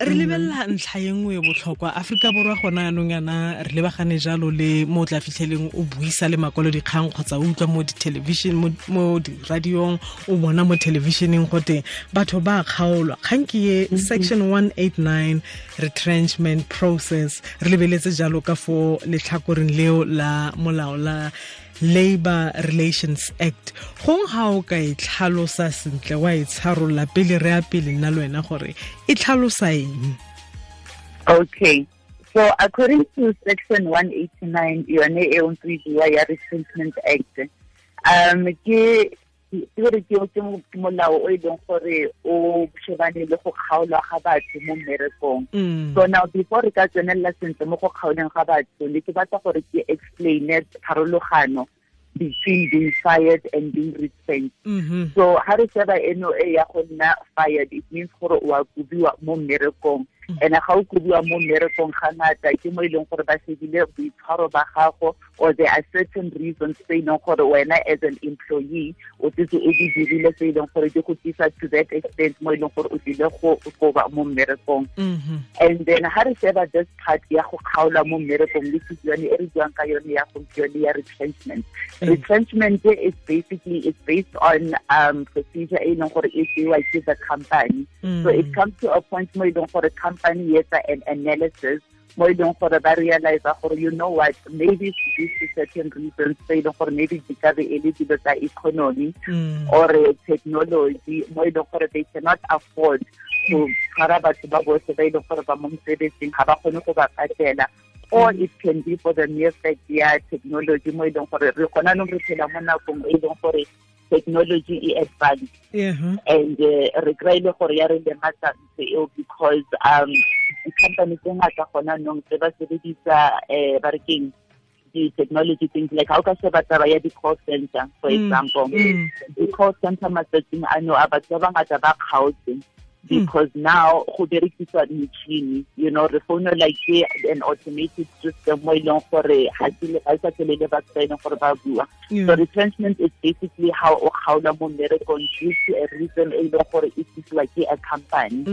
re lebelela ntlha e nngwe botlhokwa. Aforika borwa gona yanong yana re lebagane jalo le mo o tla fitlheleng o buisa le makwalodikgang kgotsa o utlwa mo ditelevision mo diradiong o bona mo thelebišeneng gote batho ba kgaolwa. Kgang ke ye section 189 retrenchment process. Re lebeletse jalo ka fo letlhakoreng leo la molao la labor relations act. Gong ga o ka e tlhalosa sentle wa e tsharolola pele re a pele nna le wena gore e tlhalosa eng? Okay. So according to section 189 yone e o ntse e ya retrenchment act um ke ke ke molao o e leng gore o shebane le go kgaolwa ga batho mo mmerekong. Mm. so now before re ka tsenelela sentle mo go kgaoleng ga batho ne ke batla gore ke explaine pharologano between being fired and being retrenched mm -hmm. so ha re sheba eno e ya go nna fired it means gore o a kubiwa mo mmerekong Mm-hmm. and ga o kubiwa mo mmerekong ga ngata ke mo e leng gore ba shebile boitshwaro ba gago or there are certain reasons tse e leng gore wena as an employee o tsetse o di dirile tse e leng gore di go tlisa to that extent mo e leng gore o tlile go goba mo mmerekong and then ha re sheba this part ya go kgaola mo mmerekong le yone e re buang ka yone ya gompieno ya retrenchment. Mm. Retrenchment is basically is based on um procedure e leng gore e tsewa ke the company. Mm. So it comes to a point mo e leng gore company yetsa an analysis mo e leng gore ba realize gore you know what? Maybe due to certain reasons tse e leng gore maybe di ka be e le dilo tsa economy hmm. or technology mo e leng gore they cannot afford to tshwara batho ba botlhe ba e leng gore ba mo mosebetsing ga ba kgone go ba patela. Or hmm. it can be for the mere fact ya technology mo e leng gore re gona nong re phela mo nakong e leng gore technology e advanced. And uh, re kry-ile gore ya re lematsa ntse eo because um di-company tse ngata gona nong tse ba sebedisa um ba re keng di-technology things like how ka sheba taba ya di-call center for example. di-call center matsatsing ano a batho ba bangata ba kgaotse because now go berekiswa metšhini you know re founa like an automated system mo e leng gore ga e sa tlelele batho ba e leng gore ba bua so retrenchment is basically how o kgaola mo mmerekong due to a reason e leng gore e tlisiwa ke a company.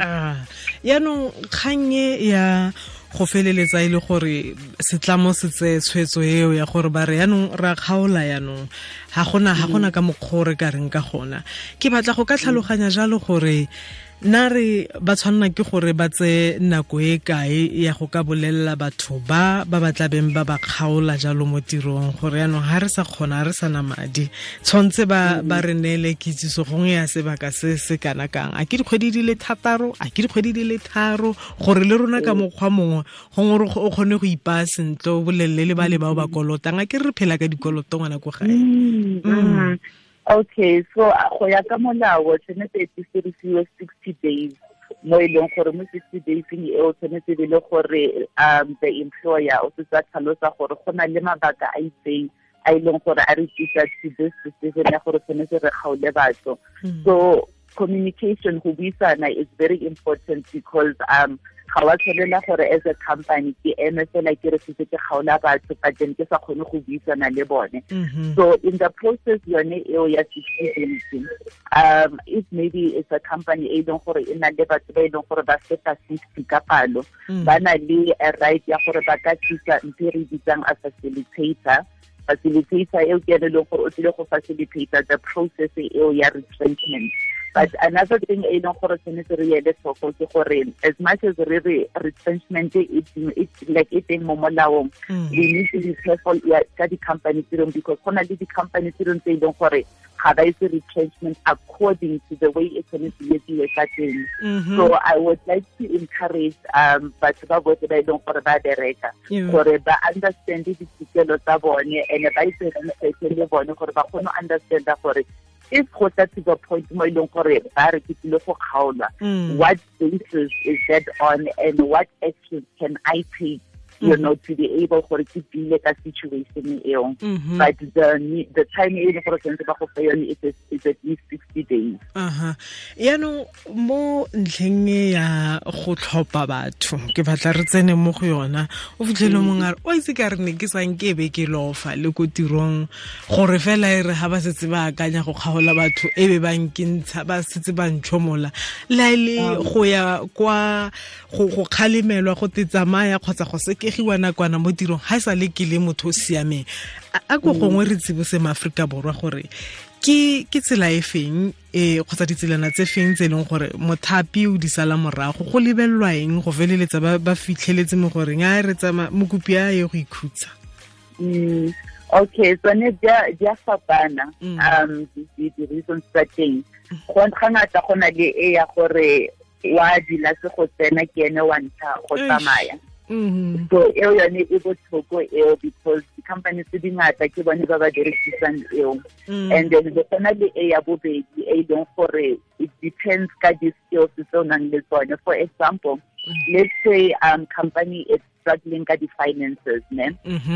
Ah. Yaanong kgang e ya go feleletsa e le gore setlamo se tse tshwetso eo ya gore ba re yaanong ra kgaola yaanong. Ga gona ga gona ka mokgwa re ka reng ka gona. Ke batla go ka tlhaloganya jalo gore nna re ba tshwanela ke gore ba tse nako e kae ya go ka bolelela batho ba ba ba tlabeng ba ba kgaola jalo mo tirong? Gore yaanong ga re sa kgona re sana madi tshwanetse ba ba re neele kitsiso gongwe ya sebaka se se kana kang. A ke dikgwedi di le thataro? A ke dikgwedi di le tharo? Gore le rona ka mokgwa mongwe gongwe re o kgone go ipaya sentle o bolelele le ba le bao ba kolotang. A ke re re phela ka dikoloto ngwana ko gae okay so go ya ka molao tshwanetse e dirisiwe sixty days mo e leng gore mo sixty daysing eo tshwanetse e le gore um the employer o setse a tlhalosa gore go na le mabaka a itseng a e leng gore a re tlisa to this decision ya gore tshwanetse re kgaole batho. So communication go buisana is very important because um ga wa tshwanela gore as a company ke eme fela ke re setse ke kgaola batho but then ke sa kgone go buisana le bone. So in the process yone eo ya sixty um if maybe it's a company e leng gore e na le batho ba e leng gore ba feta sixty ka palo ba na le a right ya gore ba ka thusa ntse re bitsang a facilitator. Facilitator eo ke ene leng gore o tlile go facilitator the process eo ya retrenchment. But another thing e leng gore tshwanetse re ele tlhoko ke gore as much as re re retrenchment like e teng mo molaong we need to be careful ka di-company tse because go na le di-company tse dingwe tse e leng gore ga ba ise retrenchment according to the way e tshwanetse etsiwe ka teng. So i would like to encourage um batho ba botlhe ba e leng gore ba bereka gore ba understand ditokelo tsa bone and ba itse research le bone gore ba kgone understanda gore if go tla to the point mo e leng gore ba re ke tlile go kgaolwa. What basis is that on and what actions can i take you know to be able gore ke deale ka situation eo Mhm. but the the time e leng gore tshwanetse ba go fa yone is is at least 60 days aha. Yaanong mo ntlheng e ya go tlhopha batho ke batla re tsene mo go yona. O fitlhele mongwe a re o itse ka re ne ke sang ke be ke lofa le ko tirong. Gore fela e re ga ba setse ba akanya go kgaola batho e be ba nkentsha ba setse ba ntšhomola le a e le go ya kwa go kgalemelwa go te tsamaya kgotsa go sekegiwa nakwana mo tirong ga e sa le ke le motho o siameng. A a ko gongwe re tsebose maaforika borwa gore ke ke tsela e feng e kgotsa ditselana tse feng tse e leng gore mothapi o di sala morago? Go lebelelwa eng go feleletsa ba, ba fitlheletse mo goreng a re tsama mokopi a ye go ikhutsa? Mm, okay tsone dia dia fapana Mm. um di di reasons tsa teng. Go ga ngata go na le e ya gore wa dila se go tsena ke ene wa ntsha go tsamaya Mhm. so eo yone e botlhoko eo because di-company tse dingata ke bone ba ba direkisang eo. Mm. and then go tsena le e ya bobedi e e leng gore it depends ka di-skills tse o nang le tsone. For example let's say um company is struggling ka di-finances ne?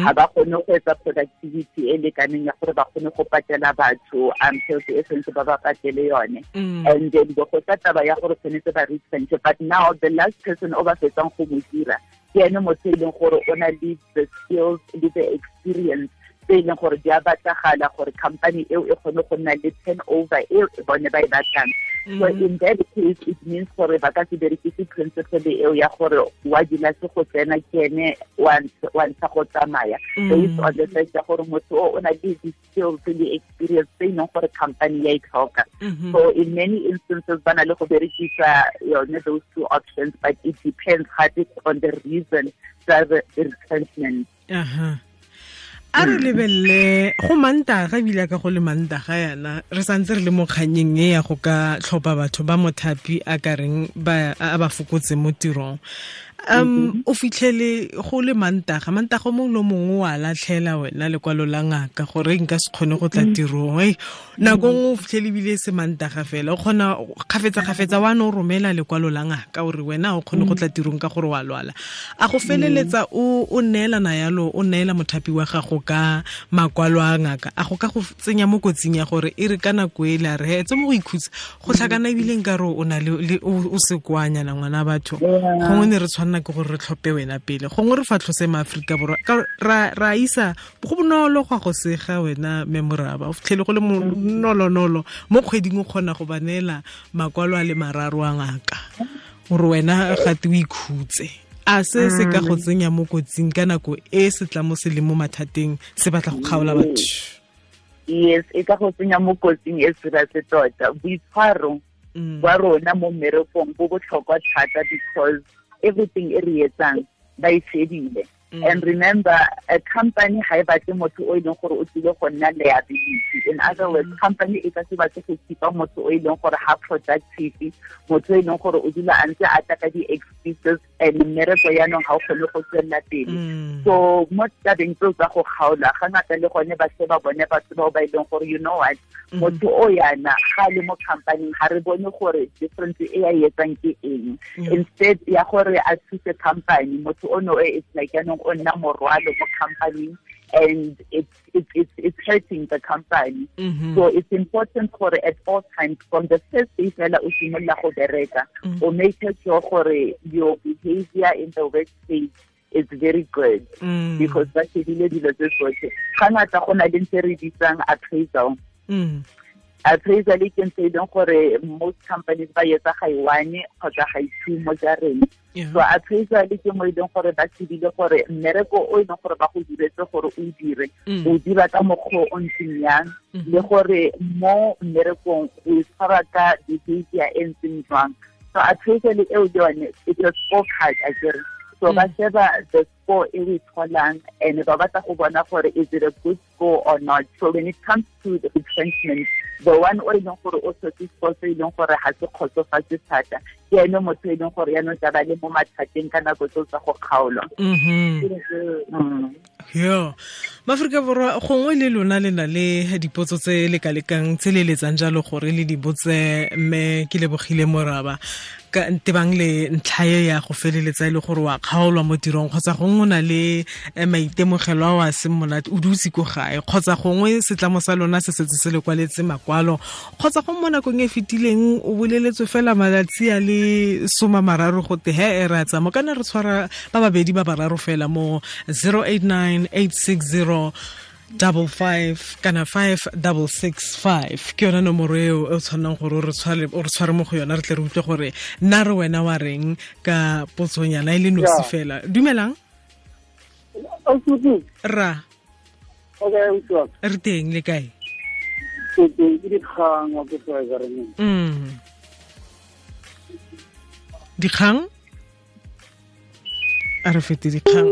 Ga ba kgone go etsa productivity e lekaneng ya gore ba kgone go patela batho um tšhelete e tshwanetse ba ba patele yone. Mm. and then go go tla taba ya gore tshwanetse ba retrenche but now the last person o ba fetsang go mo dira ke ene motho e leng gore o na le the skills le the experience tse e leng gore di a batlagala gore company eo e kgone go nna le turnover eo bone ba e batlang so Mhm. in that case it means gore ba ka se berekise principle eo ya gore wa dila se go tsena ke ene wa ntsha go tsamaya based Mm. on the fact ya gore motho o o na le di-skills le experience tse e leng gore company ya e tlhoka Mhm. so in many instances ba na le go berekisa yone those two options but it depends gape on the reason tsa the retrenchment aha a re lebelele go mantaga ebile ka go le mantaga yana re santse re le mo kganyeng e ya go ka tlhopha batho ba mothapi a ka reng a ba fokotse mo tirong um o fitlhele go le mantaga. Mantaga o mongwe le mongwe o a latlhela wena lekwalo la ngaka gore nka se kgone go tla tirong. E nako nngwe o fitlhele ebile se mantaga fela. O kgona kgafetsa-kgafetsa wa ne o romela lekwalo la ngaka ore wena o kgone go tla tirong ka gore wa lwala. A go feleletsa o o neelana yalo o neela mothapi wa gago ka makwalo a ngaka. A go ka go tsenya mo kotsing ya gore e re ka nako e le a re etse mo go ikhutsa. Go tlhakana ebilengka re o na le le- o o ngwana batho. Gongwe ne re tshwanela ke gore re tlhope wena pele. Gongwe re fatlhose maaforika borwa. Ka- ra isa go bonolo go a go sega wena memoraba. O fitlhele go le monolonolo mo kgweding o kgona go ba neela makwalo a le mararo a ngaka gore wena gate o ikhutse. A se se ka go tsenya mo kotsing ka nako e se tla mo se le mo mathateng se batla go kgaola batho. Yes e ka go tsenya mo kotsing e serase tota. Boitshwaro Mm. wa rona mo mmerekong bo botlhokwa thata because everything e re etsang ba e shebile Mm. and remember a company ga e batle motho o e leng gore o tlile go nna liability. In other words company e ka se batle go keepa motho o e leng gore ha productive motho e leng gore o dula a ntse a tla ka di-excuses and mmereko yaanong ga o kgone go tswelela pele. Mm. so mo tabeng tseo tsa go kgaola ga ngata le gone ba se ba bone batho bao ba e leng gore you know what? Motho o yana ga a le mo companying ga re bone gore difference e a e etsang ke eng. Instead ya gore a thuse company motho ono e it's like yaanong o nna morwalo mo company and it's it's hurting the company. Mhm. so it's important for at all times from the first day fela o simolola go bereka o make sure gore your behavior in the workplace is very good. Mm. because ba shebile dilo tse tsotlhe. Ga ngata go na le ntse re bitsang appraisal Mm. appraisal ke ntse e leng gore most companies ba etsa ga e one kgotsa ga e two mo jareng so appraisal ke mo e leng gore ba shebile gore mmereko o e leng gore ba go diretse gore o dire Mm. o dira ka mokgwa o ntseng yang Mhm. le gore mo mmerekong o e tshwara ka behavior e ntseng jwang so appraisal eo le yone it's a scorecard a kere so ba sheba the score e o e tholang and ba batla go bona gore is it a good score or not. So when it comes to the retrenchment the one o e leng gore o tshotse score se e leng gore ga se kgotsofatse thata ke ene motho e leng gore yaanong tla ba le mo mathateng ka nako tseo tsa go kgaolwa. Mhm. Mm. yo. Maaforika borwa gongwe le lona le na le dipotso tse lekalekang tse le letsang jalo gore le di botse mme ke lebogile Muravha ka ntebang le ntlha e ya go feleletsa e le gore wa kgaolwa mo tirong kgotsa gongwe o na le eh, maitemogelo a wa seng monate o dutse ko gae kgotsa gongwe setlamo sa lona se setse se le kwaletse makwalo. Kgotsa go mo nakong e fetileng o boleletswe fela malatsi a le soma mararo go te he e re a tsamo kana re tshwara ba babedi ba bararo fela mo 089 860 double five kana five double six five. Ke yona nomoro eo e o tshwanang gore o re tshware mo go yona re tle re utlwe gore nna re wena wa reng ka potsonyana e le nosi fela. Dumelang? Ra. Re teng le kae? Dikgang a re fete dikgang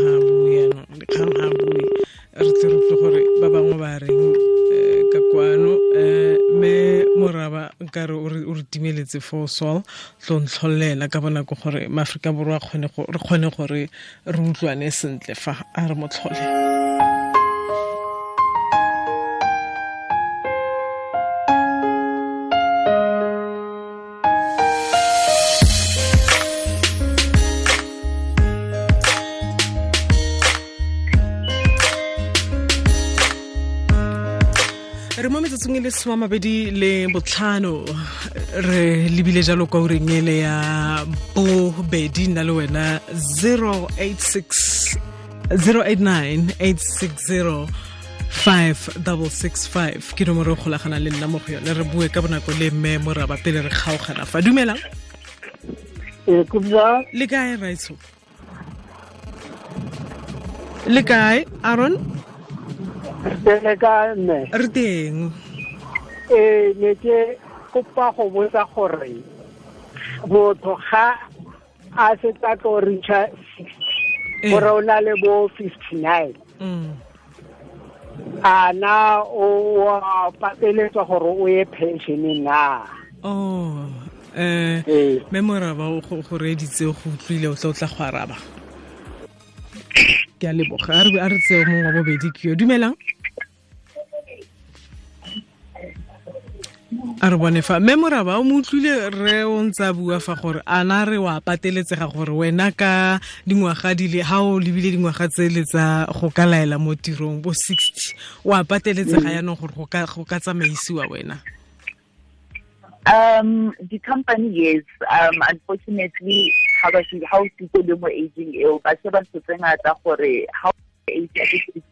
ga bue yaanong dikgang ga bue re utlwe gore ba bangwe ba reng eh, ka kwano. Um me moraba nkare o re timeletse for sol tlo ntlholela ka bonako gore maaforika borwa re kgone gore re utlwane sentle fa a re motlhole le soma mabedi le botlhano re lebile jalo kwa ureng ele ya bobedi nna le wena 086 089 860 5665 ke nomoro o golagana le nna mo go yone. Re bue ka bonako le mme moraba pele re kgaogana fa. Dumelang E ke le kae raitso le kae aron re teng E ne ke kopa go botsa gore motho ga a se tla tlo reacha 60 gore o na le bo 59 mm. a na o wa pateletswa gore o ye pensioneng na? Oh eh ee me moraba o go reditse go utlwile o tla o tla go araba. Ke a leboga a re tseo mongwe wa bobedi ke yo dumelang a re bone fa. Mme moraba o mo utlwile re o ntse bua fa gore a na re wa pateletsega gore wena ka dingwaga di le ha o lebile dingwaga tse le tsa go ka laela mo tirong bo 60 wa pateletsega yaanong gore go ka go ka tsamaisiwa wena? Um, the company, yes. Um, unfortunately, how you, how people do more aging ill, but se ba setse ngata gore how ke 60,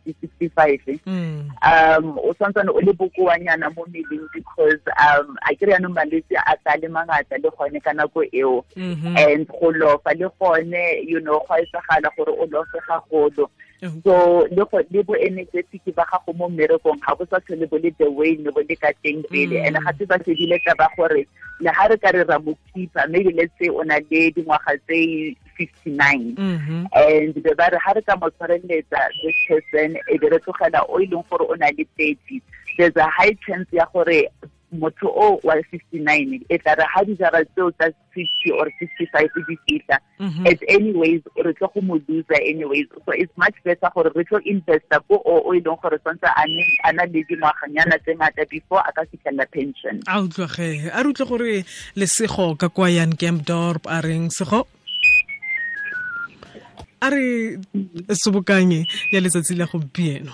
65 eh? mm. um o santsane o le bokoanyana mo mmeleng because um a kry yaanong malwetse a tla le mangata le gone ka nako eo Mhm. and go lofa le gone you know go a etsagala gore o lofe gagolo Oh. so le go le bo energetic ba gago mo mmerekong ga bo sa tlhole bo le the way ne bo le ka teng pele Mm. and gape ba sedile ka ba gore le ga re ka re ra mo keeper maybe let's say o na le dingwaga tse 59 Mhm. and be ba re ga re ka mo tshwareletsa this person e be re tlogela o e leng gore o na le thirty there's a high chance ya gore motho o wa fifty-nine e tla re ga dijara tseo tsa fifty or fifty-five di fitlha Mhm. as anyways re tlo go mo loser anyways. So it's much better gore re tlo investa ko o o e leng gore swantse a na le dingwaganyana tse ngata before a ka fitlhelela pension. A utlwage a re utlwe gore lesego ka kwa yan campdorp a reng sego a re sobokanye ya letsatsi la gompieno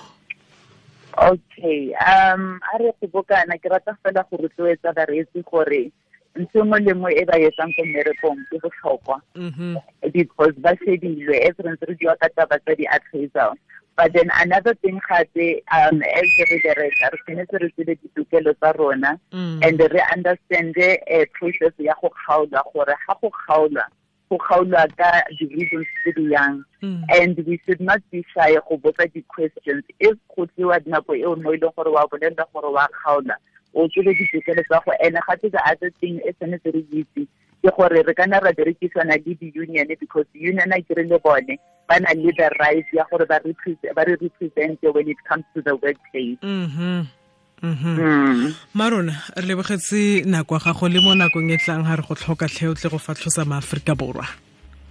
okay um a re gobokana ke rata fela go rotloetsa bareetsi gore ntho nngwe le nngwe e ba etsang ko mmerekong ke botlhokwa Mhm. because ba shedilwe as re ntse re diwa ka taba tsa di-appraisal but then another thing gape um as re bereka re tshwanetse re tsebe ditokelo tsa rona Mm. and re understande uh, process ya go kgaolwa gore ga go kgaolwa go kgaolwa ka di-reasons tse di yang Mm. and we should not be shy go botsa di-questions if go tliwa nako eo mo e leng gore wa bolelela gore wa kgaola o tsebe ditokelo tsa go and gape the other thing e tshwanetse re itse ke gore re kana ra berekisana le di-union because union a kere le bone ba na le the right ya gore ba re represente when it comes to the workplace Mhm. Mhm. Mm. marona re lebogetse nako ya gago le mo nakong e tlang ga re go tlhoka tlheotle go fatlhosa maaforika borwa.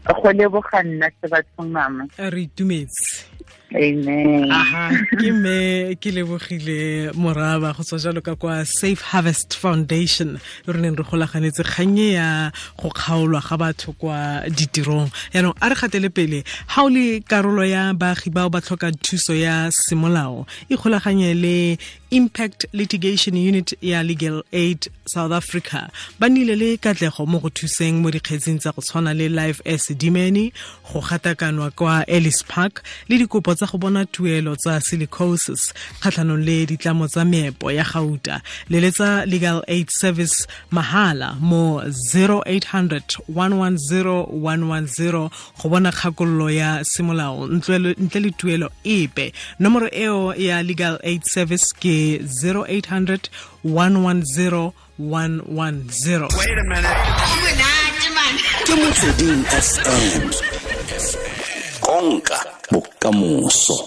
Go leboga nna se bathong mama re itumetse. Amen. Aha ke me ke lebogile moraba go tswa jalo ka kwa safe harvest foundation. Re neng re golaganetse kgannye ya go kgaolwa ga batho kwa ditirong. Yaanong a re gatele pele ga o le karolo ya baagi bao ba tlhokang thuso ya semolao e golaganye le impact litigation unit ya legal aid south africa. Ba nnile le katlego mo go thuseng mo dikgetseng tsa go tshwana le life as dimeny go gatakanwa kwa ellis park le dikopo tsa go bona tuelo tsa silicosis kgatlhanong le ditlamo tsa meepo ya gauta. Leletsa legal aid service mahala mo 0800 110 110 go bona kgakololo ya semolao ntle le tuelo epe. Nomoro eo ya legal aid service ke 0800 110 110 Wait a minute. Ke Motsweding FM. Konka bokamoso.